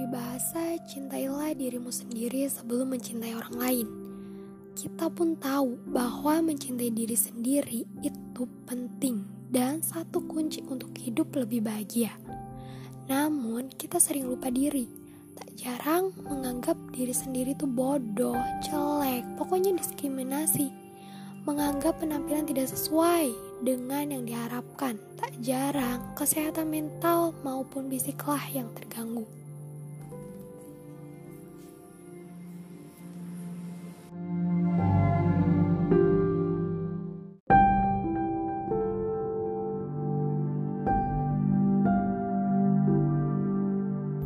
berbahasa, cintailah dirimu sendiri sebelum mencintai orang lain. Kita pun tahu bahwa mencintai diri sendiri itu penting dan satu kunci untuk hidup lebih bahagia. Namun, kita sering lupa diri. Tak jarang menganggap diri sendiri itu bodoh, jelek, pokoknya diskriminasi. Menganggap penampilan tidak sesuai dengan yang diharapkan. Tak jarang kesehatan mental maupun fisiklah yang terganggu.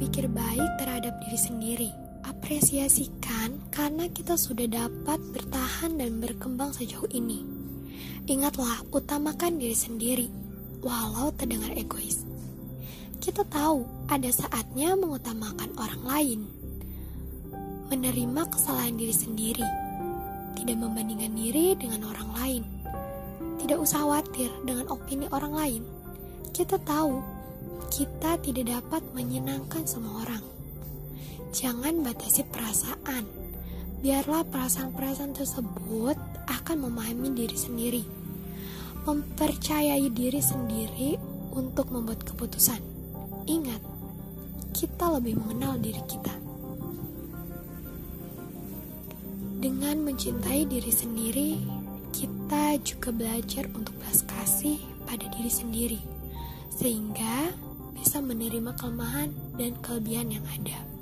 Pikir baik terhadap diri sendiri. Apresiasikan karena kita sudah dapat bertahan dan berkembang sejauh ini. Ingatlah, utamakan diri sendiri, walau terdengar egois. Kita tahu ada saatnya mengutamakan orang lain, menerima kesalahan diri sendiri, tidak membandingkan diri dengan orang lain, tidak usah khawatir dengan opini orang lain. Kita tahu kita tidak dapat menyenangkan semua orang. Jangan batasi perasaan. Biarlah perasaan-perasaan tersebut akan memahami diri sendiri. Mempercayai diri sendiri untuk membuat keputusan. Ingat, kita lebih mengenal diri kita. Dengan mencintai diri sendiri, kita juga belajar untuk belas kasih pada diri sendiri, sehingga bisa menerima kelemahan dan kelebihan yang ada.